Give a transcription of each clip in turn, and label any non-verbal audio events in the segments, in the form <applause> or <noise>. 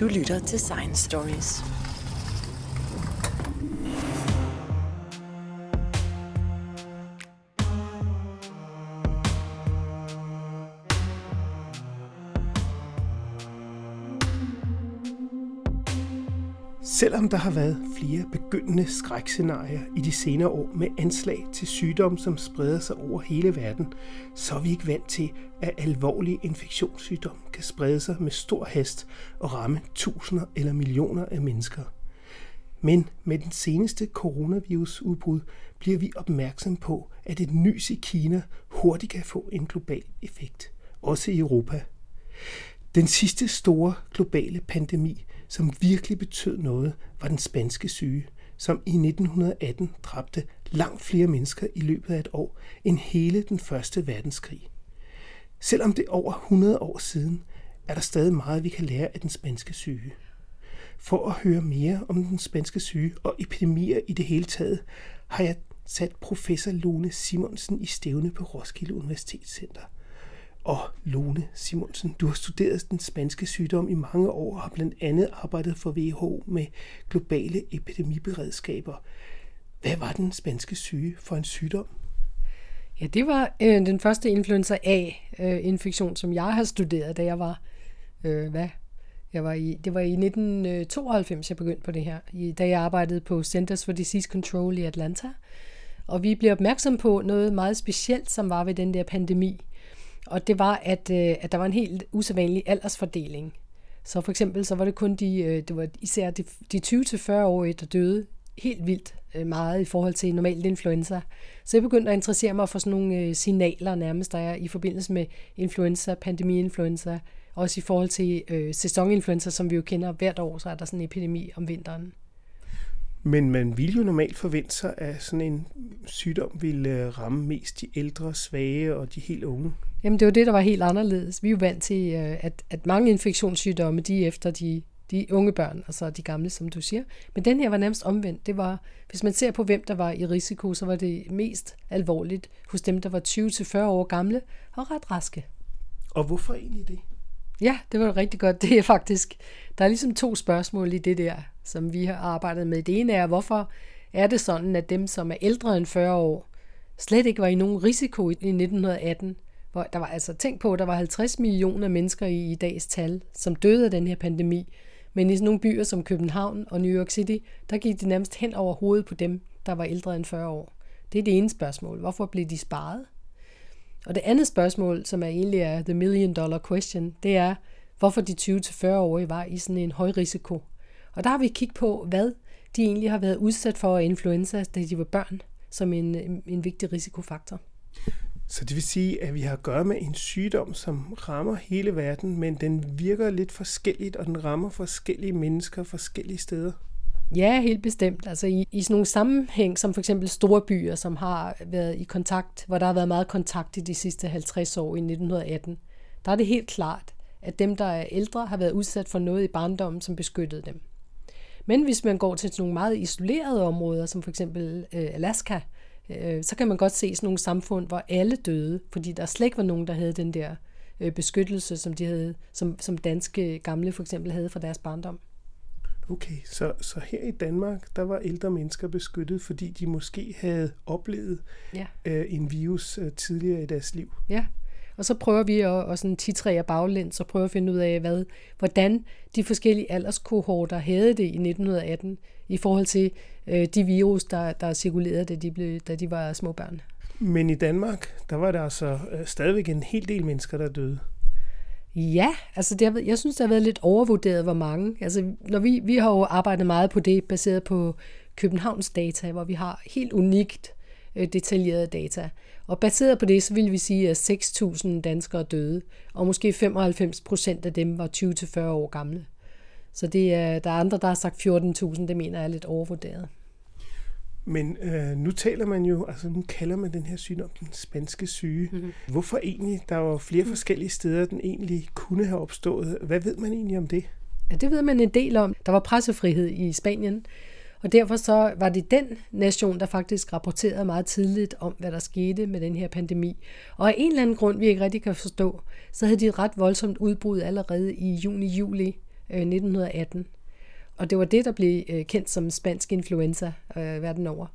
Du lytter til Science Stories. Selvom der har været flere begyndende skrækscenarier i de senere år med anslag til sygdomme, som spreder sig over hele verden, så er vi ikke vant til, at alvorlige infektionssygdomme kan sprede sig med stor hast og ramme tusinder eller millioner af mennesker. Men med den seneste coronavirusudbrud bliver vi opmærksom på, at et nys i Kina hurtigt kan få en global effekt, også i Europa. Den sidste store globale pandemi som virkelig betød noget, var den spanske syge, som i 1918 dræbte langt flere mennesker i løbet af et år end hele den første verdenskrig. Selvom det er over 100 år siden, er der stadig meget, vi kan lære af den spanske syge. For at høre mere om den spanske syge og epidemier i det hele taget, har jeg sat professor Lone Simonsen i stævne på Roskilde Universitetscenter – og Lone Simonsen, du har studeret den spanske sygdom i mange år og har blandt andet arbejdet for WHO med globale epidemiberedskaber. Hvad var den spanske syge for en sygdom? Ja, det var øh, den første influenza A-infektion, øh, som jeg har studeret, da jeg var, øh, hvad? Jeg var i, det var i 1992, øh, jeg begyndte på det her, i, da jeg arbejdede på Centers for Disease Control i Atlanta. Og vi blev opmærksom på noget meget specielt, som var ved den der pandemi, og det var, at, øh, at der var en helt usædvanlig aldersfordeling. Så for eksempel så var det kun de, øh, det var især de, de 20-40-årige, der døde helt vildt øh, meget i forhold til normalt influenza. Så jeg begyndte at interessere mig for sådan nogle øh, signaler nærmest, der er i forbindelse med influenza, pandemi-influenza, også i forhold til øh, sæsoninfluenza, som vi jo kender hvert år, så er der sådan en epidemi om vinteren. Men man ville jo normalt forvente sig, at sådan en sygdom ville ramme mest de ældre, svage og de helt unge. Jamen det var det, der var helt anderledes. Vi er jo vant til, øh, at, at mange infektionssygdomme, de er efter de, de unge børn, og så de gamle, som du siger. Men den her var nærmest omvendt. Det var, hvis man ser på, hvem der var i risiko, så var det mest alvorligt hos dem, der var 20-40 år gamle og ret raske. Og hvorfor egentlig det? Ja, det var rigtig godt. <laughs> Det er faktisk, der er ligesom to spørgsmål i det der, som vi har arbejdet med. Det ene er, hvorfor er det sådan, at dem, som er ældre end 40 år, slet ikke var i nogen risiko i 1918, hvor der var altså, tænk på, at der var 50 millioner mennesker i, i dags tal, som døde af den her pandemi. Men i sådan nogle byer som København og New York City, der gik det nærmest hen over hovedet på dem, der var ældre end 40 år. Det er det ene spørgsmål. Hvorfor blev de sparet? Og det andet spørgsmål, som er egentlig er the million dollar question, det er, hvorfor de 20-40-årige var i sådan en høj risiko. Og der har vi kigget på, hvad de egentlig har været udsat for af influenza, da de var børn, som en, en vigtig risikofaktor. Så det vil sige, at vi har at gøre med en sygdom, som rammer hele verden, men den virker lidt forskelligt, og den rammer forskellige mennesker forskellige steder. Ja, helt bestemt. Altså i, i sådan nogle sammenhæng, som for eksempel store byer, som har været i kontakt, hvor der har været meget kontakt i de sidste 50 år i 1918, der er det helt klart, at dem, der er ældre, har været udsat for noget i barndommen, som beskyttede dem. Men hvis man går til nogle meget isolerede områder, som for eksempel øh, Alaska, øh, så kan man godt se sådan nogle samfund, hvor alle døde, fordi der slet ikke var nogen, der havde den der øh, beskyttelse, som de havde, som, som danske gamle for eksempel havde fra deres barndom. Okay, så, så her i Danmark, der var ældre mennesker beskyttet, fordi de måske havde oplevet ja. øh, en virus øh, tidligere i deres liv. Ja, og så prøver vi at, at sådan titrere baglæns så prøve at finde ud af, hvad, hvordan de forskellige alderskohorter havde det i 1918 i forhold til øh, de virus, der, der cirkulerede, da de, blev, da de var små børn. Men i Danmark, der var der altså øh, stadigvæk en hel del mennesker, der døde. Ja, altså det har, jeg synes, det har været lidt overvurderet, hvor mange. Altså, når vi, vi har jo arbejdet meget på det, baseret på Københavns data, hvor vi har helt unikt øh, detaljerede data. Og baseret på det, så vil vi sige, at 6.000 danskere døde, og måske 95 procent af dem var 20-40 år gamle. Så det er, der er andre, der har sagt 14.000, det mener jeg er lidt overvurderet. Men øh, nu taler man jo, altså nu kalder man den her sygdom den spanske syge. Mm-hmm. Hvorfor egentlig? Der var flere mm. forskellige steder, den egentlig kunne have opstået. Hvad ved man egentlig om det? Ja, det ved man en del om. Der var pressefrihed i Spanien, og derfor så var det den nation, der faktisk rapporterede meget tidligt om, hvad der skete med den her pandemi. Og af en eller anden grund, vi ikke rigtig kan forstå, så havde de et ret voldsomt udbrud allerede i juni-juli øh, 1918. Og det var det, der blev øh, kendt som spansk influenza øh, verden over.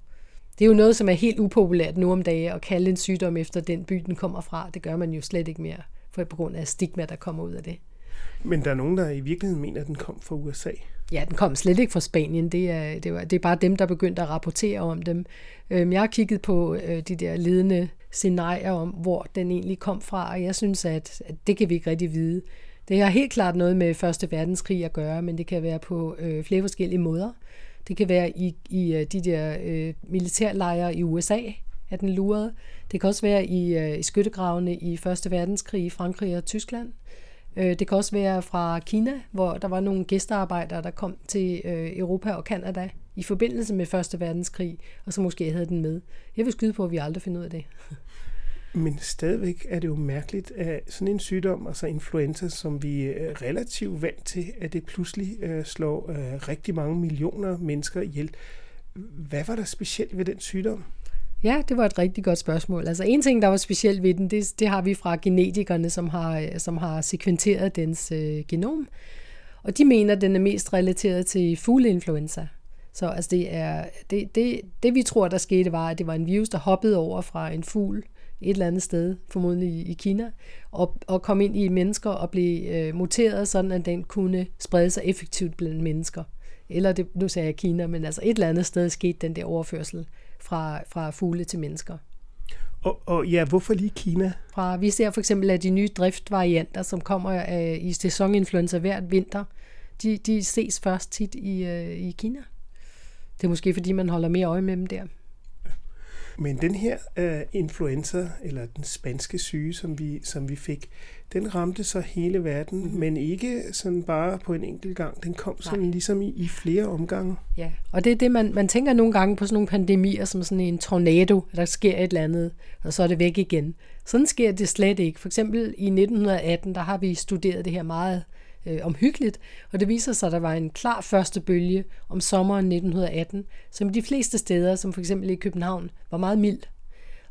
Det er jo noget, som er helt upopulært nu om dagen, at kalde en sygdom efter den by, den kommer fra. Det gør man jo slet ikke mere, for på grund af stigma, der kommer ud af det. Men der er nogen, der i virkeligheden mener, at den kom fra USA. Ja, den kom slet ikke fra Spanien. Det er, det, var, det er bare dem, der begyndte at rapportere om dem. Øhm, jeg har kigget på øh, de der ledende scenarier om, hvor den egentlig kom fra, og jeg synes, at det kan vi ikke rigtig vide. Det har helt klart noget med Første Verdenskrig at gøre, men det kan være på øh, flere forskellige måder. Det kan være i, i øh, de der øh, militærlejre i USA, at den lurede. Det kan også være i, øh, i skyttegravene i Første Verdenskrig i Frankrig og Tyskland. Øh, det kan også være fra Kina, hvor der var nogle gæstearbejdere, der kom til øh, Europa og Kanada i forbindelse med Første Verdenskrig, og så måske havde den med. Jeg vil skyde på, at vi aldrig finder ud af det. <laughs> Men stadigvæk er det jo mærkeligt, at sådan en sygdom, altså influenza, som vi er relativt vant til, at det pludselig øh, slår øh, rigtig mange millioner mennesker ihjel. Hvad var der specielt ved den sygdom? Ja, det var et rigtig godt spørgsmål. Altså en ting, der var specielt ved den, det, det har vi fra genetikerne, som har, som har sekventeret dens øh, genom. Og de mener, at den er mest relateret til fugleinfluenza. Så altså det, er, det, det, det vi tror, der skete, var, at det var en virus, der hoppede over fra en fugl et eller andet sted, formodentlig i Kina, og, og kom ind i mennesker og blev øh, muteret, sådan at den kunne sprede sig effektivt blandt mennesker. Eller det, nu sagde jeg Kina, men altså et eller andet sted skete den der overførsel fra, fra fugle til mennesker. Og, og ja, hvorfor lige Kina? Fra, vi ser for eksempel, at de nye driftvarianter, som kommer øh, i sæsoninfluenza hvert vinter, de, de ses først tit i, øh, i Kina. Det er måske, fordi man holder mere øje med dem der. Men den her uh, influenza, eller den spanske syge, som vi, som vi fik, den ramte så hele verden, mm. men ikke sådan bare på en enkelt gang. Den kom sådan Nej. ligesom i, i flere omgange. Ja, og det er det, man, man tænker nogle gange på sådan nogle pandemier, som sådan en tornado, der sker et eller andet, og så er det væk igen. Sådan sker det slet ikke. For eksempel i 1918, der har vi studeret det her meget øh, omhyggeligt, og det viser sig, at der var en klar første bølge om sommeren 1918, som de fleste steder, som for eksempel i København, var meget mild.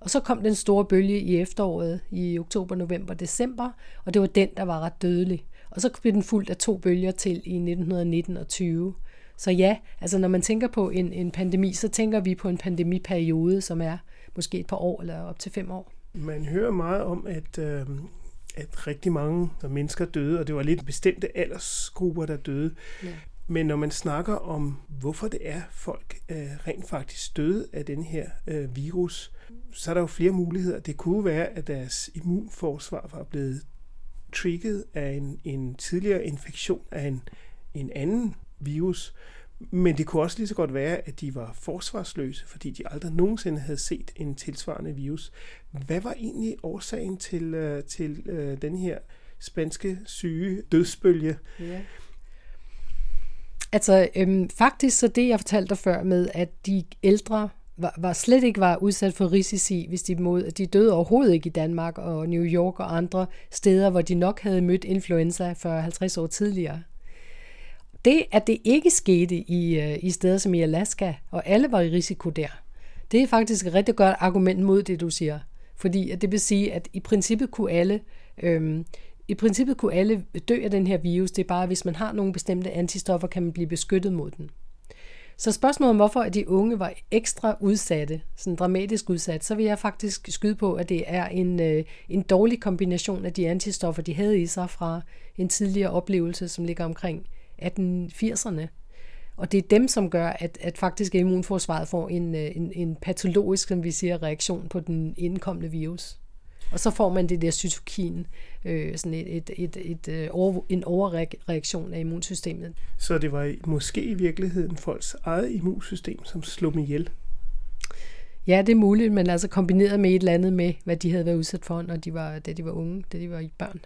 Og så kom den store bølge i efteråret i oktober, november, december, og det var den, der var ret dødelig. Og så blev den fuldt af to bølger til i 1919 og 20. Så ja, altså når man tænker på en, en pandemi, så tænker vi på en pandemiperiode, som er måske et par år eller op til fem år. Man hører meget om, at øh, at rigtig mange mennesker døde, og det var lidt bestemte aldersgrupper, der døde. Ja. Men når man snakker om, hvorfor det er, folk øh, rent faktisk døde af den her øh, virus, så er der jo flere muligheder. Det kunne være, at deres immunforsvar var blevet trigget af en, en tidligere infektion af en, en anden virus, men det kunne også lige så godt være, at de var forsvarsløse, fordi de aldrig nogensinde havde set en tilsvarende virus. Hvad var egentlig årsagen til, øh, til øh, den her spanske syge dødsbølge? Ja. Altså øhm, faktisk så det, jeg fortalte dig før med, at de ældre var, var slet ikke var udsat for risici, hvis de, mod, de døde overhovedet ikke i Danmark og New York og andre steder, hvor de nok havde mødt influenza for 50 år tidligere. Det, at det ikke skete i, øh, i steder som i Alaska, og alle var i risiko der, det er faktisk et rigtig godt argument mod det, du siger. Fordi at det vil sige, at i princippet kunne alle, øhm, i princippet kunne alle dø af den her virus. Det er bare, at hvis man har nogle bestemte antistoffer, kan man blive beskyttet mod den. Så spørgsmålet om, hvorfor de unge var ekstra udsatte, sådan dramatisk udsat, så vil jeg faktisk skyde på, at det er en, øh, en dårlig kombination af de antistoffer, de havde i sig fra en tidligere oplevelse, som ligger omkring 1880'erne. Og det er dem, som gør, at, at faktisk immunforsvaret får en, øh, en, en patologisk, som vi siger, reaktion på den indkommende virus. Og så får man det der cytokin, øh, sådan et, et, et, et, et øh, over, en overreaktion af immunsystemet. Så det var måske i virkeligheden folks eget immunsystem, som slog dem ihjel? Ja, det er muligt, men altså kombineret med et eller andet med, hvad de havde været udsat for, når de var, da de var unge, da de var i børn.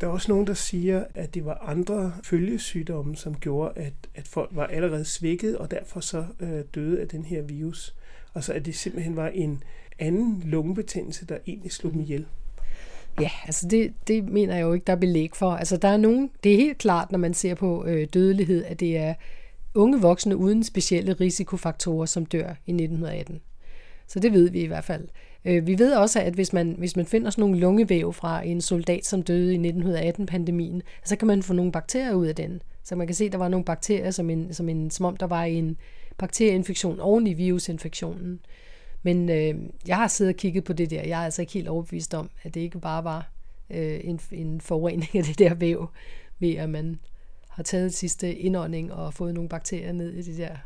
Der er også nogen, der siger, at det var andre følgesygdomme, som gjorde, at, at folk var allerede svækket, og derfor så øh, døde af den her virus. Og så at det simpelthen var en anden lungebetændelse, der egentlig slog dem ihjel. Ja, altså det, det mener jeg jo ikke, der er belæg for. Altså der er nogen, det er helt klart, når man ser på øh, dødelighed, at det er unge voksne uden specielle risikofaktorer, som dør i 1918. Så det ved vi i hvert fald. Øh, vi ved også, at hvis man, hvis man finder sådan nogle lungevæv fra en soldat, som døde i 1918-pandemien, så kan man få nogle bakterier ud af den. Så man kan se, at der var nogle bakterier, som, en, som, en, som om der var en bakterieinfektion oven i virusinfektionen. Men øh, jeg har siddet og kigget på det der. Jeg er altså ikke helt overbevist om, at det ikke bare var øh, en, en forurening af det der væv, ved at man har taget sidste indånding og fået nogle bakterier ned i det der.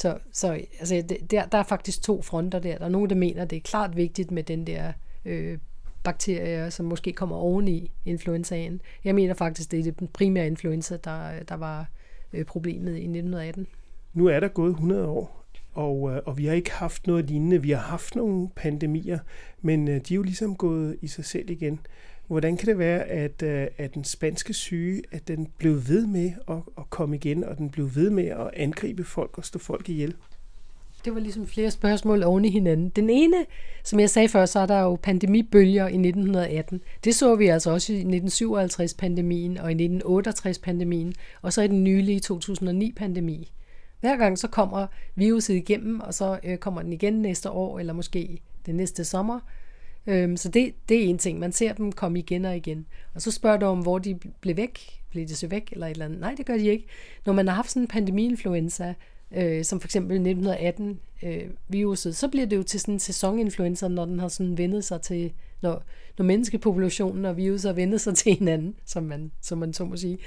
Så, så altså, der, der er faktisk to fronter der. Der er nogen, der mener, det er klart vigtigt med den der øh, bakterier, som måske kommer oven i influenzaen. Jeg mener faktisk, det er den primære influenza, der, der var øh, problemet i 1918. Nu er der gået 100 år, og, øh, og vi har ikke haft noget lignende. Vi har haft nogle pandemier, men øh, de er jo ligesom gået i sig selv igen. Hvordan kan det være, at, øh, at den spanske syge, at den blev ved med at, at komme igen, og den blev ved med at angribe folk og stå folk ihjel? Det var ligesom flere spørgsmål oven i hinanden. Den ene, som jeg sagde før, så er der jo pandemibølger i 1918. Det så vi altså også i 1957-pandemien og i 1968-pandemien, og så i den nylige 2009-pandemi. Hver gang så kommer viruset igennem, og så øh, kommer den igen næste år, eller måske den næste sommer. Øhm, så det, det er en ting. Man ser dem komme igen og igen. Og så spørger du om, hvor de blev væk. Blev de så væk, eller et eller andet? Nej, det gør de ikke. Når man har haft sådan en pandemi-influenza, øh, som for eksempel 1918 øh, viruset, så bliver det jo til sådan en sæsoninfluenza, når den har sådan vendet sig til, når, når menneskepopulationen og viruset har vendet sig <laughs> til hinanden, som man, som man så må sige,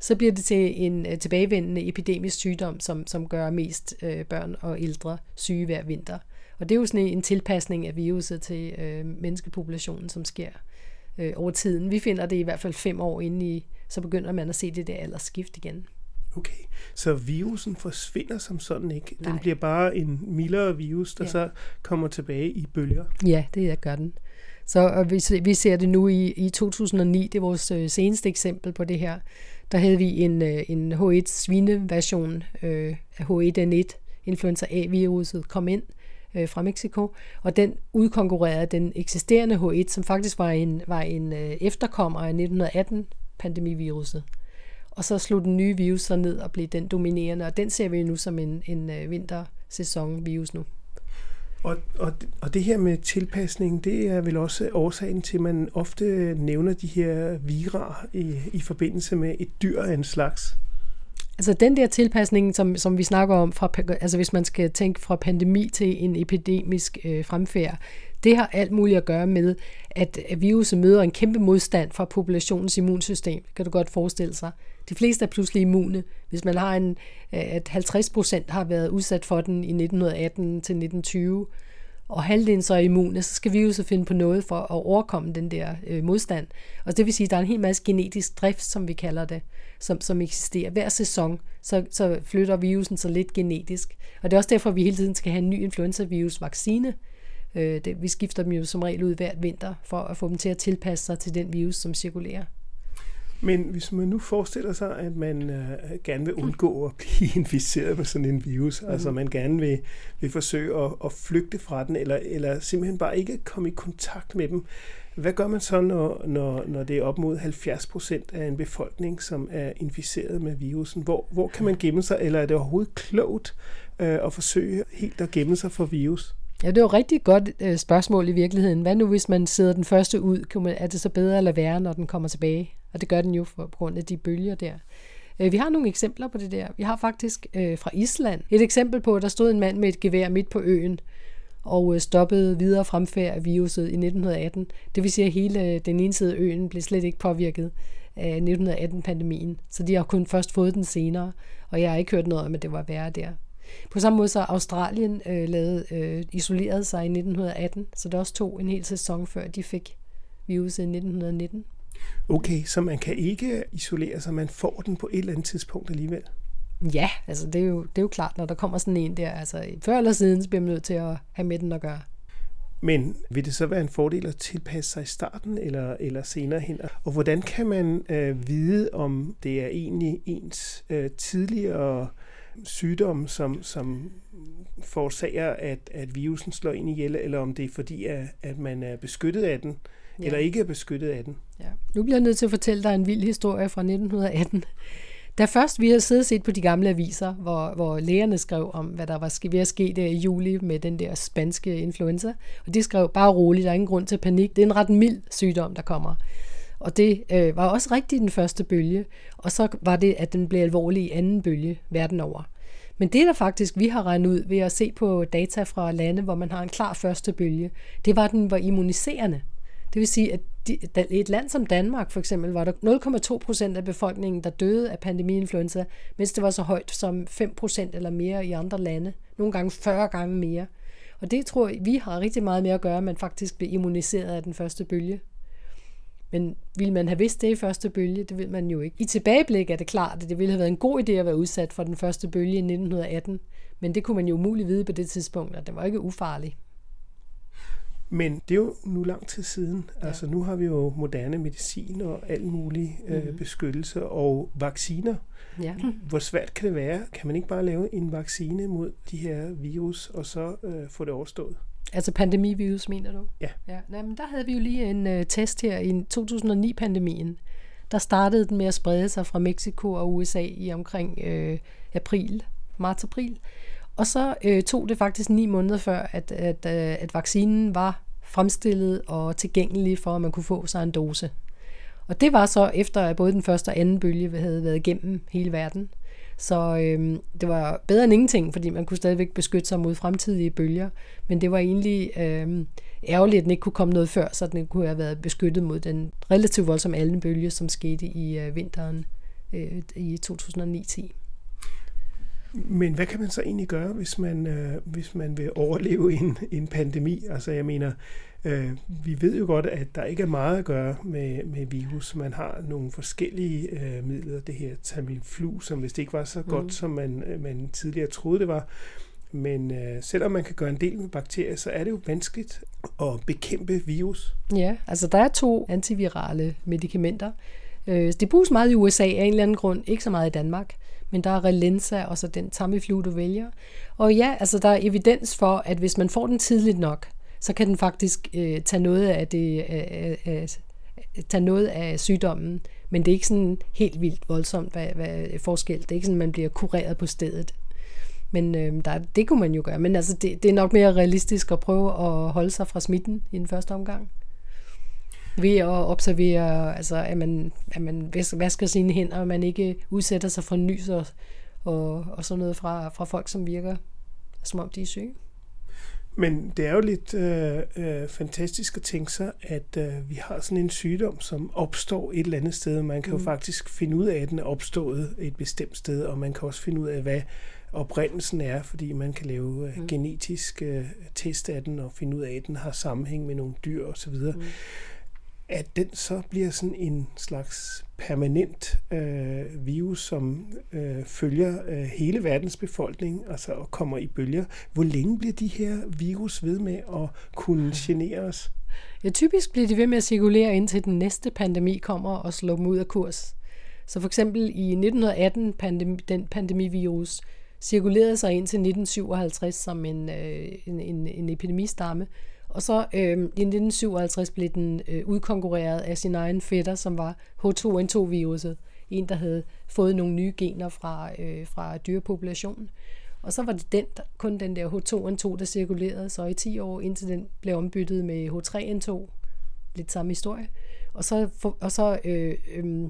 så bliver det til en øh, tilbagevendende epidemisk sygdom, som, som gør mest øh, børn og ældre syge hver vinter. Og det er jo sådan en tilpasning af viruset til øh, menneskepopulationen, som sker øh, over tiden. Vi finder det i hvert fald fem år inde i, så begynder man at se det der aldersskift igen. Okay, så virusen forsvinder som sådan ikke? Den Nej. bliver bare en mildere virus, der ja. så kommer tilbage i bølger? Ja, det gør den. Så og vi, vi ser det nu i, i 2009, det er vores øh, seneste eksempel på det her. Der havde vi en, øh, en H1 svineversion øh, af H1N1, influenza A-viruset, kom ind øh, Øh, fra Mexico, og den udkonkurrerede den eksisterende H1, som faktisk var en, var en øh, efterkommer af 1918 pandemiviruset. Og så slog den nye virus så ned og blev den dominerende, og den ser vi nu som en, en øh, vintersæson virus nu. Og, og, og det her med tilpasning, det er vel også årsagen til, at man ofte nævner de her virer i, i forbindelse med et dyr af en slags. Altså den der tilpasning, som, som vi snakker om, fra, altså hvis man skal tænke fra pandemi til en epidemisk øh, fremfærd, det har alt muligt at gøre med, at viruset møder en kæmpe modstand fra populationens immunsystem. Kan du godt forestille sig. De fleste er pludselig immune. Hvis man har en, øh, at 50 procent har været udsat for den i 1918 til 1920, og halvdelen så er immune, så skal viruset finde på noget for at overkomme den der øh, modstand. Og det vil sige, at der er en hel masse genetisk drift, som vi kalder det, som, som eksisterer. Hver sæson, så, så flytter virusen sig lidt genetisk. Og det er også derfor, at vi hele tiden skal have en ny influenza-virus-vaccine. Øh, det, vi skifter dem jo som regel ud hvert vinter, for at få dem til at tilpasse sig til den virus, som cirkulerer. Men hvis man nu forestiller sig, at man øh, gerne vil undgå at blive <laughs> inficeret med sådan en virus, mm. altså man gerne vil, vil forsøge at, at flygte fra den, eller, eller simpelthen bare ikke komme i kontakt med dem, hvad gør man så, når, når, når det er op mod 70 procent af en befolkning, som er inficeret med virusen? Hvor, hvor kan man gemme sig, eller er det overhovedet klogt øh, at forsøge helt at gemme sig for virus? Ja, det er jo et rigtig godt øh, spørgsmål i virkeligheden. Hvad nu, hvis man sidder den første ud? Er det så bedre eller værre, når den kommer tilbage? Og det gør den jo for, på grund af de bølger der. Øh, vi har nogle eksempler på det der. Vi har faktisk øh, fra Island et eksempel på, at der stod en mand med et gevær midt på øen og øh, stoppede videre fremfærd af viruset i 1918. Det vil sige, at hele øh, den ene side af øen blev slet ikke påvirket af 1918-pandemien. Så de har kun først fået den senere, og jeg har ikke hørt noget om, at det var værre der. På samme måde så Australien øh, lavede, øh, isoleret sig i 1918, så det også tog en hel sæson før de fik viruset i 1919. Okay, så man kan ikke isolere sig, man får den på et eller andet tidspunkt alligevel? Ja, altså det er, jo, det er jo klart, når der kommer sådan en der. Altså før eller siden, så bliver man nødt til at have med den at gøre. Men vil det så være en fordel at tilpasse sig i starten eller, eller senere hen? Og hvordan kan man øh, vide, om det er egentlig ens øh, tidligere sygdom, som, som forårsager, at, at virusen slår ind ihjel, eller om det er fordi, at, at man er beskyttet af den, ja. eller ikke er beskyttet af den? Ja. Nu bliver jeg nødt til at fortælle dig en vild historie fra 1918. Da først vi havde siddet og set på de gamle aviser, hvor, hvor lægerne skrev om, hvad der var ved at ske der i juli med den der spanske influenza, og de skrev bare roligt, der er ingen grund til panik, det er en ret mild sygdom, der kommer. Og det øh, var også rigtigt den første bølge, og så var det, at den blev alvorlig i anden bølge verden over. Men det, der faktisk vi har regnet ud ved at se på data fra lande, hvor man har en klar første bølge, det var, at den var immuniserende. Det vil sige, at i et land som Danmark for eksempel, var der 0,2 procent af befolkningen, der døde af pandemiinfluenza, mens det var så højt som 5 procent eller mere i andre lande. Nogle gange 40 gange mere. Og det tror jeg, vi har rigtig meget med at gøre, at man faktisk blev immuniseret af den første bølge. Men ville man have vidst det i første bølge? Det vil man jo ikke. I tilbageblik er det klart, at det ville have været en god idé at være udsat for den første bølge i 1918. Men det kunne man jo umuligt vide på det tidspunkt, og det var ikke ufarligt. Men det er jo nu lang tid siden. Ja. Altså nu har vi jo moderne medicin og alt mulig øh, mm-hmm. beskyttelse og vacciner. Ja. Hvor svært kan det være? Kan man ikke bare lave en vaccine mod de her virus, og så øh, få det overstået? Altså pandemivirus, mener du? Ja. ja. Jamen, der havde vi jo lige en øh, test her i 2009-pandemien. Der startede den med at sprede sig fra Mexico og USA i omkring øh, april, marts-april. Og så øh, tog det faktisk ni måneder før, at, at, øh, at vaccinen var fremstillet og tilgængelig for, at man kunne få sig en dose. Og det var så efter, at både den første og anden bølge havde været igennem hele verden. Så øh, det var bedre end ingenting, fordi man kunne stadigvæk beskytte sig mod fremtidige bølger. Men det var egentlig øh, ærgerligt, at den ikke kunne komme noget før, så den kunne have været beskyttet mod den relativt voldsomme algenbølge, som skete i øh, vinteren øh, i 2009-10. Men hvad kan man så egentlig gøre, hvis man, øh, hvis man vil overleve en, en pandemi? Altså jeg mener, øh, vi ved jo godt, at der ikke er meget at gøre med, med virus. Man har nogle forskellige øh, midler. Det her Tamiflu, som hvis det ikke var så godt, mm. som man, øh, man tidligere troede det var. Men øh, selvom man kan gøre en del med bakterier, så er det jo vanskeligt at bekæmpe virus. Ja, altså der er to antivirale medicamenter. Øh, det bruges meget i USA af en eller anden grund, ikke så meget i Danmark men der er Relenza og så den Tamiflu, du vælger. Og ja, altså der er evidens for, at hvis man får den tidligt nok, så kan den faktisk øh, tage noget af det, øh, øh, øh, tage noget af sygdommen, men det er ikke sådan helt vildt voldsomt hvad, hvad forskel. Det er ikke sådan, man bliver kureret på stedet. Men øh, der, det kunne man jo gøre. Men altså, det, det er nok mere realistisk at prøve at holde sig fra smitten i den første omgang ved at observere, altså, at, man, at man vasker sine hænder, og man ikke udsætter sig for nys og, og, og sådan noget fra, fra folk, som virker, som om de er syge. Men det er jo lidt øh, øh, fantastisk at tænke sig, at øh, vi har sådan en sygdom, som opstår et eller andet sted. Man kan mm. jo faktisk finde ud af, at den er opstået et bestemt sted, og man kan også finde ud af, hvad oprindelsen er, fordi man kan lave øh, mm. genetisk øh, test af den og finde ud af, at den har sammenhæng med nogle dyr osv. Mm at den så bliver sådan en slags permanent øh, virus, som øh, følger øh, hele verdens befolkning, altså og kommer i bølger. Hvor længe bliver de her virus ved med at kunne genere os? Ja, typisk bliver de ved med at cirkulere indtil den næste pandemi kommer og slår dem ud af kurs. Så for eksempel i 1918, pandemi, den pandemivirus cirkulerede sig indtil 1957 som en, øh, en, en, en epidemistamme, og så øh, i 1957 blev den øh, udkonkurreret af sin egen fætter, som var H2N2-viruset. En, der havde fået nogle nye gener fra, øh, fra dyrepopulationen. Og så var det den, der, kun den der H2N2, der cirkulerede så i 10 år, indtil den blev ombyttet med H3N2. Lidt samme historie. Og så, for, og så, øh, øh,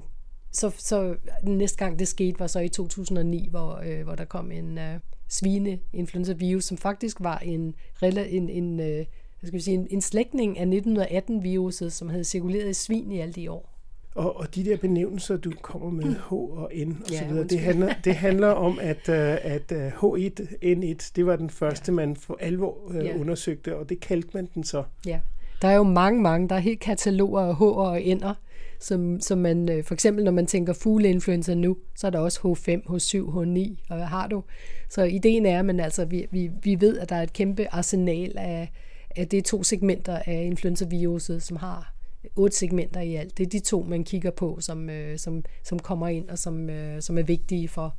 så, så den næste gang det skete, var så i 2009, hvor, øh, hvor der kom en øh, svine-influenza-virus, som faktisk var en, en, en øh, hvad skal vi sige, en, en slægtning af 1918-viruset, som havde cirkuleret i svin i alle de år. Og, og de der benævnelser, du kommer med H og N og ja, så videre, det handler, <laughs> det handler om, at, uh, at uh, H1N1, det var den første, ja. man for alvor uh, ja. undersøgte, og det kaldte man den så. Ja, der er jo mange, mange, der er helt kataloger af H og N'er, som, som man, for eksempel når man tænker fugleinfluenza nu, så er der også H5, H7, H9, og hvad har du? Så ideen er, at altså, vi, vi, vi ved, at der er et kæmpe arsenal af, at det er to segmenter af influenzaviruset, som har otte segmenter i alt. Det er de to, man kigger på, som, øh, som, som kommer ind og som, øh, som er vigtige for,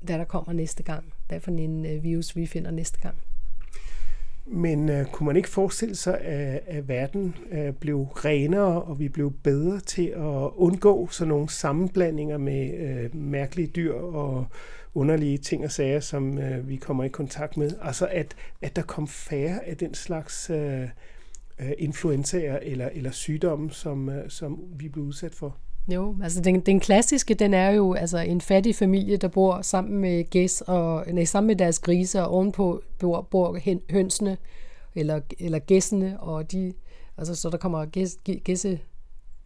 hvad der kommer næste gang. Hvad for en øh, virus, vi finder næste gang. Men øh, kunne man ikke forestille sig, at, at verden øh, blev renere, og vi blev bedre til at undgå sådan nogle sammenblandinger med øh, mærkelige dyr og underlige ting og sager, som øh, vi kommer i kontakt med? Altså at, at der kom færre af den slags øh, øh, influenzaer eller, eller sygdomme, som, øh, som vi blev udsat for? Jo, altså den, den klassiske, den er jo altså en fattig familie, der bor sammen med gæs og nej, sammen med deres grise, og ovenpå bor, bor hønsene eller, eller gæssene, og de, altså så der kommer gæs, gæsse,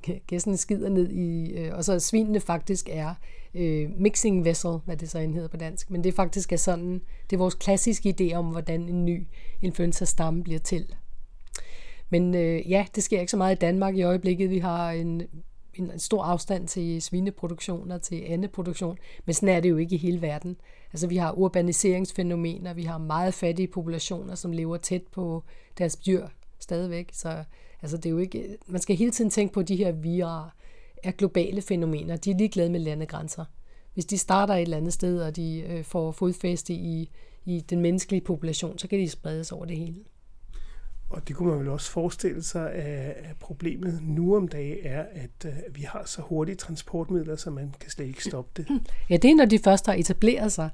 gæssene skider ned i, øh, og så svinene faktisk er øh, mixing vessel, hvad det så hedder på dansk, men det faktisk er sådan, det er vores klassiske idé om, hvordan en ny influenza-stamme bliver til. Men øh, ja, det sker ikke så meget i Danmark i øjeblikket. Vi har en en stor afstand til svineproduktion og til andeproduktion, men sådan er det jo ikke i hele verden. Altså vi har urbaniseringsfænomener, vi har meget fattige populationer, som lever tæt på deres dyr stadigvæk, så altså det er jo ikke, man skal hele tiden tænke på, at de her virer er globale fænomener, de er ligeglade med landegrænser. Hvis de starter et eller andet sted, og de øh, får fodfæste i, i den menneskelige population, så kan de spredes over det hele. Og det kunne man vel også forestille sig, at problemet nu om dagen er, at øh, vi har så hurtige transportmidler, så man kan slet ikke stoppe det. Ja, det er, når de først har etableret sig.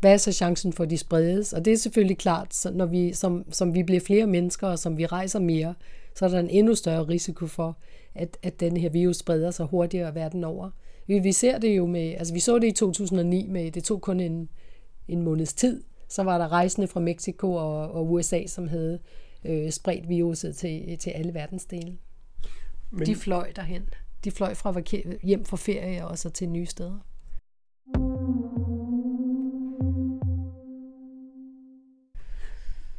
Hvad er så chancen for, at de spredes? Og det er selvfølgelig klart, når vi, som, som vi bliver flere mennesker, og som vi rejser mere, så er der en endnu større risiko for, at, at den her virus spreder sig hurtigere verden over. Vi, vi ser det jo med, altså vi så det i 2009 med, det tog kun en, en måneds tid, så var der rejsende fra Mexico og, og USA, som havde øh, spredt viruset til, til alle verdensdele. Men... De fløj derhen. De fløj fra hjem fra ferie og så til nye steder.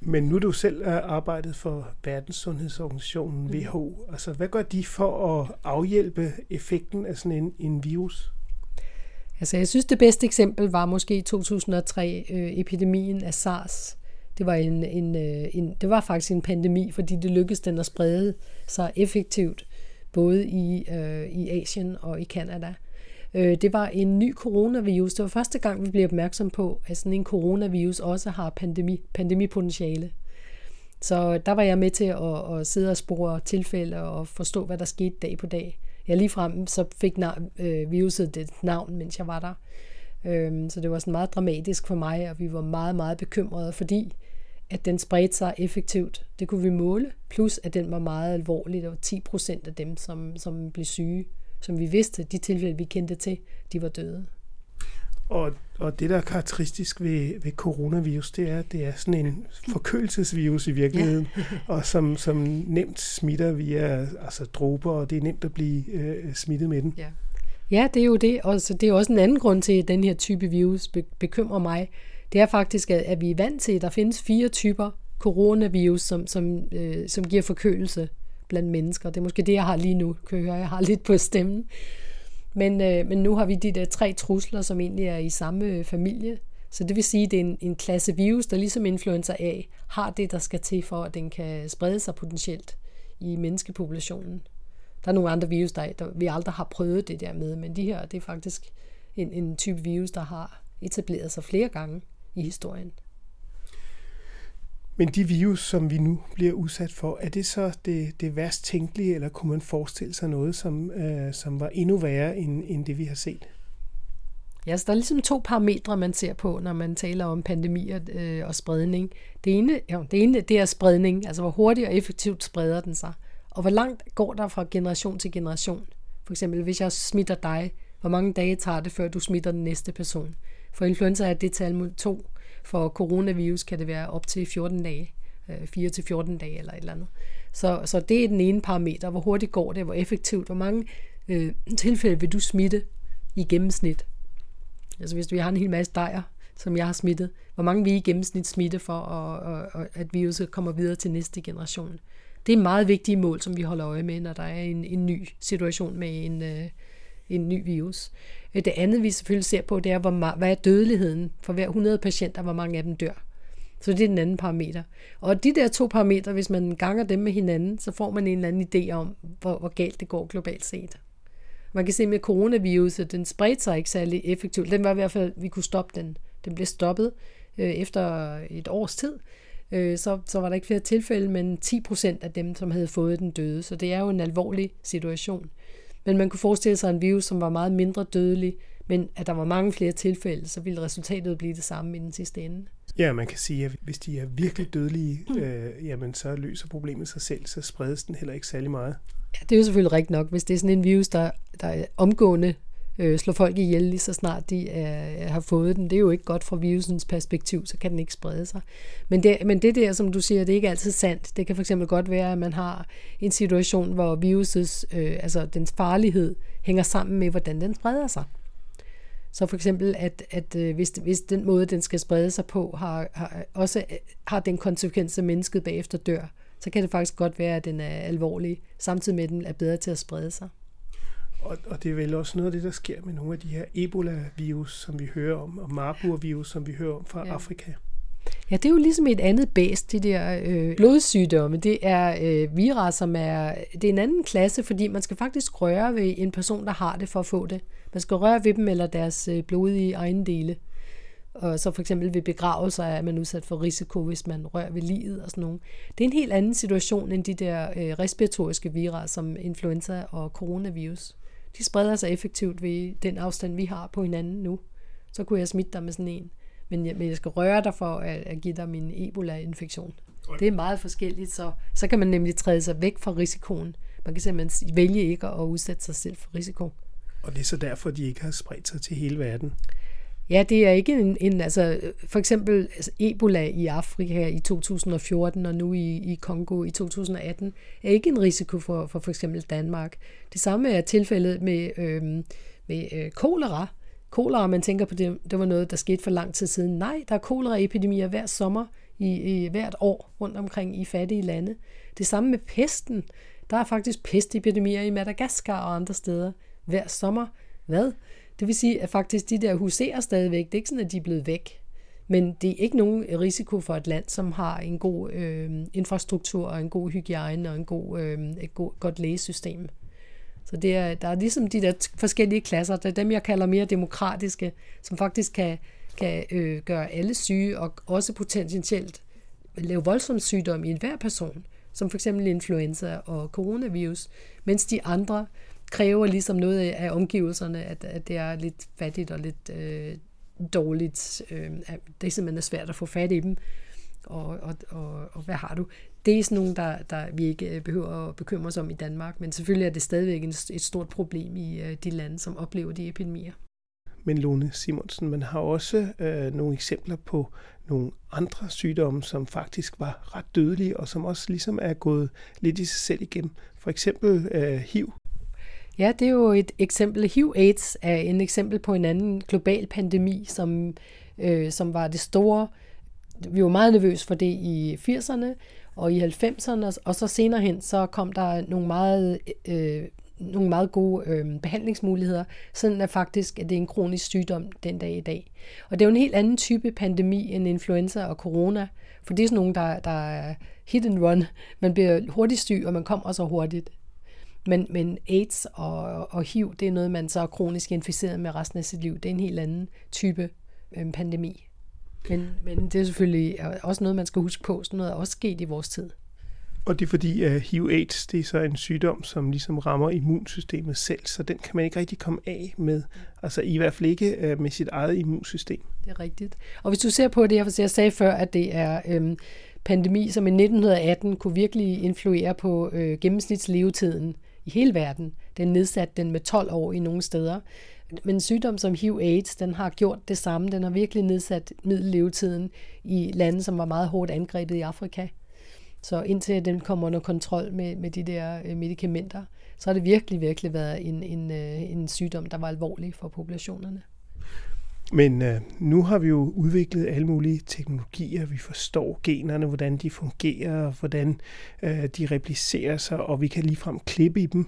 Men nu er du selv arbejdet for Verdenssundhedsorganisationen mm. WHO. Altså, hvad gør de for at afhjælpe effekten af sådan en, en virus? Altså, jeg synes, det bedste eksempel var måske i 2003 øh, epidemien af SARS, det var, en, en, øh, en, det var faktisk en pandemi, fordi det lykkedes den at sprede sig effektivt, både i, øh, i Asien og i Kanada. Øh, det var en ny coronavirus. Det var første gang, vi blev opmærksom på, at sådan en coronavirus også har pandemi, pandemipotentiale. Så der var jeg med til at, at sidde og spore tilfælde og forstå, hvad der skete dag på dag. Jeg lige frem så fik nav- øh, viruset det navn, mens jeg var der. Øhm, så det var sådan meget dramatisk for mig, og vi var meget, meget bekymrede, fordi at den spredte sig effektivt. Det kunne vi måle, plus at den var meget alvorlig. Der var 10 procent af dem, som, som blev syge, som vi vidste, de tilfælde, vi kendte til, de var døde. Og, og det, der er karakteristisk ved, ved coronavirus, det er, at det er sådan en forkølelsesvirus i virkeligheden, ja. <laughs> og som, som nemt smitter via altså dråber, og det er nemt at blive øh, smittet med den. Ja. ja, det er jo det. Og så det er også en anden grund til, at den her type virus bekymrer mig det er faktisk, at, vi er vant til, at der findes fire typer coronavirus, som, som, øh, som giver forkølelse blandt mennesker. Det er måske det, jeg har lige nu, kan jeg høre. Jeg har lidt på stemmen. Men, øh, men nu har vi de der tre trusler, som egentlig er i samme øh, familie. Så det vil sige, at det er en, en klasse virus, der ligesom influenza A, har det, der skal til for, at den kan sprede sig potentielt i menneskepopulationen. Der er nogle andre virus, der, der vi aldrig har prøvet det der med, men de her, det er faktisk en, en type virus, der har etableret sig flere gange i historien. Men de virus, som vi nu bliver udsat for, er det så det, det værst tænkelige, eller kunne man forestille sig noget, som, øh, som var endnu værre end, end det, vi har set? Ja, så der er ligesom to parametre, man ser på, når man taler om pandemier øh, og spredning. Det ene, ja, det ene det er spredning, altså hvor hurtigt og effektivt spreder den sig. Og hvor langt går der fra generation til generation? For eksempel, hvis jeg smitter dig, hvor mange dage tager det, før du smitter den næste person? For influenza er det tal mod 2. For coronavirus kan det være op til 14 dage. Øh, 4 til 14 dage eller et eller andet. Så, så det er den ene parameter. Hvor hurtigt går det? Hvor effektivt? Hvor mange øh, <clears throat> tilfælde vil du smitte i gennemsnit? Altså hvis vi har en hel masse dejer, som jeg har smittet, hvor mange vi I gennemsnit smitte for, at, at, at viruset kommer videre til næste generation? Det er meget vigtige mål, som vi holder øje med, når der er en, en ny situation med en, øh, en ny virus. Øh, det andet, vi selvfølgelig ser på, det er, hvor, hvad er dødeligheden for hver 100 patienter, hvor mange af dem dør. Så det er den anden parameter. Og de der to parametre, hvis man ganger dem med hinanden, så får man en eller anden idé om, hvor, hvor galt det går globalt set. Man kan se med coronaviruset, den spredte sig ikke særlig effektivt. Den var i hvert fald, vi kunne stoppe den. Den blev stoppet øh, efter et års tid. øh, så, så var der ikke flere tilfælde, men 10 procent af dem, som havde fået den døde. Så det er jo en alvorlig situation. Men man kunne forestille sig en virus, som var meget mindre dødelig, men at der var mange flere tilfælde, så ville resultatet blive det samme i den sidste ende. Ja, man kan sige, at hvis de er virkelig dødelige, øh, jamen så løser problemet sig selv, så spredes den heller ikke særlig meget. Ja, det er jo selvfølgelig rigtigt nok. Hvis det er sådan en virus, der, der er omgående øh, slår folk ihjel lige så snart de er, har fået den. Det er jo ikke godt fra virusens perspektiv, så kan den ikke sprede sig. Men det, men det der, som du siger, det er ikke altid sandt. Det kan fx godt være, at man har en situation, hvor virusets, øh, altså dens farlighed, hænger sammen med, hvordan den spreder sig. Så for eksempel, at, at øh, hvis, hvis den måde, den skal sprede sig på, har, har, også har den konsekvens, at mennesket bagefter dør, så kan det faktisk godt være, at den er alvorlig, samtidig med, at den er bedre til at sprede sig. Og, og det er vel også noget af det, der sker med nogle af de her Ebola-virus, som vi hører om, og Marburg-virus, som vi hører om fra ja. Afrika. Ja, det er jo ligesom et andet bæs, de der øh, blodsygdomme. Det er øh, virer, som er, det er en anden klasse, fordi man skal faktisk røre ved en person, der har det for at få det. Man skal røre ved dem eller deres øh, blodige ejendele. Og så for eksempel ved begravelser er man udsat for risiko, hvis man rører ved livet og sådan noget. Det er en helt anden situation end de der øh, respiratoriske virer, som influenza og coronavirus. De spreder sig effektivt ved den afstand, vi har på hinanden nu. Så kunne jeg smitte dig med sådan en. Men jeg, men jeg skal røre dig for at, at give dig min Ebola-infektion. Det er meget forskelligt, så, så kan man nemlig træde sig væk fra risikoen. Man kan simpelthen vælge ikke at udsætte sig selv for risiko. Og det er så derfor, de ikke har spredt sig til hele verden. Ja, det er ikke en, en altså for eksempel altså Ebola i Afrika i 2014 og nu i, i Kongo i 2018 er ikke en risiko for for, for eksempel Danmark. Det samme er tilfældet med, øh, med øh, kolera. Kolera, man tænker på det, det var noget, der skete for lang tid siden. Nej, der er koleraepidemier hver sommer i, i hvert år rundt omkring i fattige lande. Det samme med pesten. Der er faktisk pestepidemier i Madagaskar og andre steder hver sommer. Hvad? Det vil sige, at faktisk de der huserer stadigvæk. Det er ikke sådan, at de er blevet væk. Men det er ikke nogen risiko for et land, som har en god øh, infrastruktur og en god hygiejne og en god, øh, et god, godt lægesystem. Så det er, der er ligesom de der forskellige klasser. Det er dem, jeg kalder mere demokratiske, som faktisk kan, kan øh, gøre alle syge og også potentielt lave voldsom sygdom i enhver person, som for eksempel influenza og coronavirus, mens de andre kræver ligesom noget af omgivelserne, at, at det er lidt fattigt og lidt øh, dårligt. Øh, det er svært at få fat i dem. Og, og, og, og hvad har du? Det er sådan nogle, der, der vi ikke øh, behøver at bekymre os om i Danmark, men selvfølgelig er det stadigvæk et stort problem i øh, de lande, som oplever de epidemier. Men Lone Simonsen, man har også øh, nogle eksempler på nogle andre sygdomme, som faktisk var ret dødelige, og som også ligesom er gået lidt i sig selv igennem. For eksempel øh, HIV. Ja, det er jo et eksempel. HIV-AIDS er en eksempel på en anden global pandemi, som, øh, som var det store. Vi var meget nervøse for det i 80'erne og i 90'erne, og så senere hen, så kom der nogle meget, øh, nogle meget gode øh, behandlingsmuligheder, sådan at faktisk at det er en kronisk sygdom den dag i dag. Og det er jo en helt anden type pandemi end influenza og corona, for det er sådan nogle, der, der er hit and run. Man bliver hurtigt syg, og man kommer så hurtigt. Men, men AIDS og, og HIV, det er noget, man så er kronisk inficeret med resten af sit liv. Det er en helt anden type øh, pandemi. Men, men det er selvfølgelig også noget, man skal huske på. Sådan noget er også sket i vores tid. Og det er fordi, at HIV-AIDS det er så en sygdom, som ligesom rammer immunsystemet selv, så den kan man ikke rigtig komme af med. Altså i hvert fald ikke øh, med sit eget immunsystem. Det er rigtigt. Og hvis du ser på det, jeg sagde før, at det er øhm, pandemi, som i 1918 kunne virkelig influere på øh, gennemsnitslevetiden i hele verden. Den nedsat den med 12 år i nogle steder. Men en sygdom som HIV-AIDS, den har gjort det samme. Den har virkelig nedsat middellevetiden i lande, som var meget hårdt angrebet i Afrika. Så indtil den kommer under kontrol med, med de der øh, medicamenter, så har det virkelig, virkelig været en, en, øh, en sygdom, der var alvorlig for populationerne. Men øh, nu har vi jo udviklet alle mulige teknologier. Vi forstår generne, hvordan de fungerer, hvordan øh, de replicerer sig, og vi kan ligefrem klippe i dem.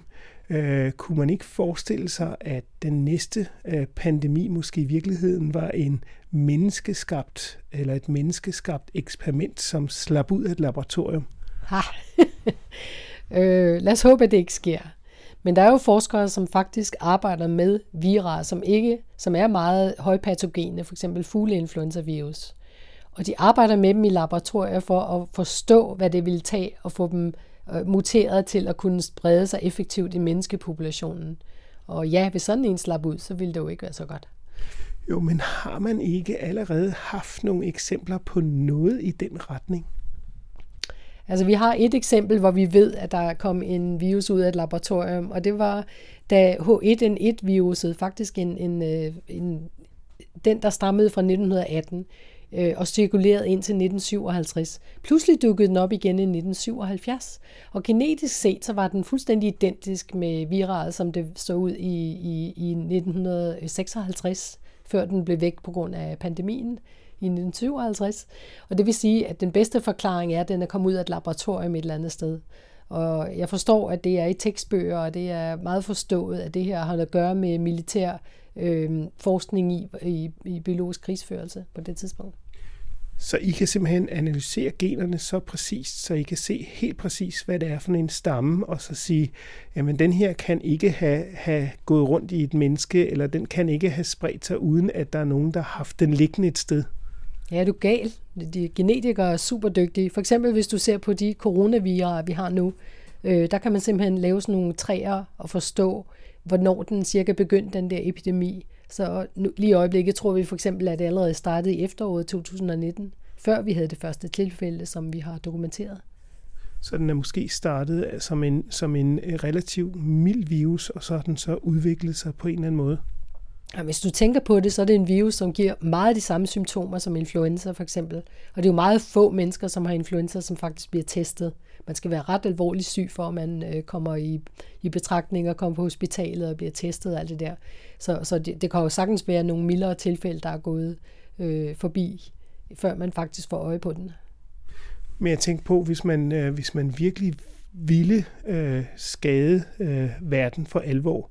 Øh, kunne man ikke forestille sig, at den næste øh, pandemi måske i virkeligheden var en menneskeskabt eller et menneskeskabt eksperiment, som slap ud af et laboratorium? Ha. <laughs> øh, lad os håbe, at det ikke sker. Men der er jo forskere, som faktisk arbejder med vira, som ikke, som er meget højpatogene, for eksempel fugleinfluenza-virus. Og de arbejder med dem i laboratorier for at forstå, hvad det vil tage at få dem øh, muteret til at kunne sprede sig effektivt i menneskepopulationen. Og ja, hvis sådan en slap ud, så ville det jo ikke være så godt. Jo, men har man ikke allerede haft nogle eksempler på noget i den retning? Altså vi har et eksempel, hvor vi ved, at der kom en virus ud af et laboratorium, og det var da H1N1-viruset, faktisk en, en, øh, en, den, der stammede fra 1918 øh, og cirkulerede ind til 1957. Pludselig dukkede den op igen i 1977, og genetisk set så var den fuldstændig identisk med viraet, som det så ud i, i, i 1956, før den blev væk på grund af pandemien i 1957. Og det vil sige, at den bedste forklaring er, at den er kommet ud af et laboratorium et eller andet sted. Og jeg forstår, at det er i tekstbøger, og det er meget forstået, at det her har at gøre med militær øh, forskning i, i, i biologisk krigsførelse på det tidspunkt. Så I kan simpelthen analysere generne så præcist, så I kan se helt præcis, hvad det er for en stamme, og så sige, jamen den her kan ikke have, have gået rundt i et menneske, eller den kan ikke have spredt sig, uden at der er nogen, der har haft den liggende et sted. Ja, du er gal. De genetikere er super dygtige. For eksempel hvis du ser på de coronavirer, vi har nu, øh, der kan man simpelthen lave sådan nogle træer og forstå, hvornår den cirka begyndte, den der epidemi. Så nu, lige i øjeblikket tror vi for eksempel, at det allerede startede i efteråret 2019, før vi havde det første tilfælde, som vi har dokumenteret. Så den er måske startet øh, som en, som en øh, relativt mild virus, og så har den så udviklet sig på en eller anden måde? Hvis du tænker på det, så er det en virus, som giver meget de samme symptomer som influenza for eksempel. Og det er jo meget få mennesker, som har influenza, som faktisk bliver testet. Man skal være ret alvorligt syg, for at man øh, kommer i, i betragtning og kommer på hospitalet og bliver testet og alt det der. Så, så det, det kan jo sagtens være nogle mildere tilfælde, der er gået øh, forbi, før man faktisk får øje på den. Men jeg tænker på, hvis man, øh, hvis man virkelig ville øh, skade øh, verden for alvor,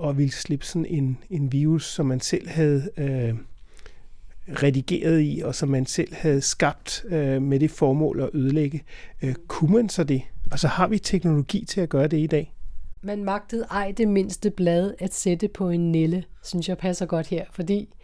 og ville slippe sådan en, en virus, som man selv havde øh, redigeret i, og som man selv havde skabt øh, med det formål at ødelægge. Øh, kunne man så det? Og så har vi teknologi til at gøre det i dag. Man magtede ej det mindste blad at sætte på en nille, synes jeg passer godt her, fordi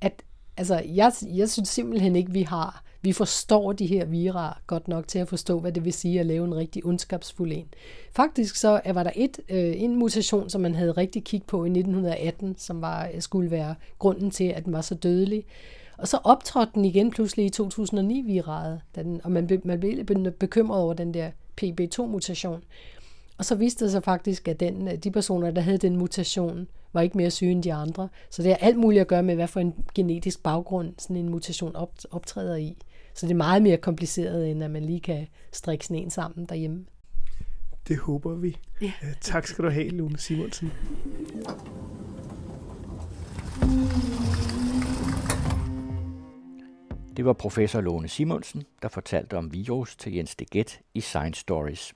at, altså, jeg, jeg synes simpelthen ikke, vi har vi forstår de her vira godt nok til at forstå, hvad det vil sige at lave en rigtig ondskabsfuld en. Faktisk så øh, var der et, øh, en mutation, som man havde rigtig kig på i 1918, som var, øh, skulle være grunden til, at den var så dødelig. Og så optrådte den igen pludselig i 2009-viraet, den, og man, man blev bekymret over den der PB2-mutation. Og så viste det sig faktisk, at den, øh, de personer, der havde den mutation, var ikke mere syge end de andre. Så det har alt muligt at gøre med, hvad for en genetisk baggrund sådan en mutation optræder i. Så det er meget mere kompliceret, end at man lige kan strikke sådan en sammen derhjemme. Det håber vi. Ja. Tak skal du have, Lone Simonsen. Det var professor Lone Simonsen, der fortalte om virus til Jens Deget i Science Stories.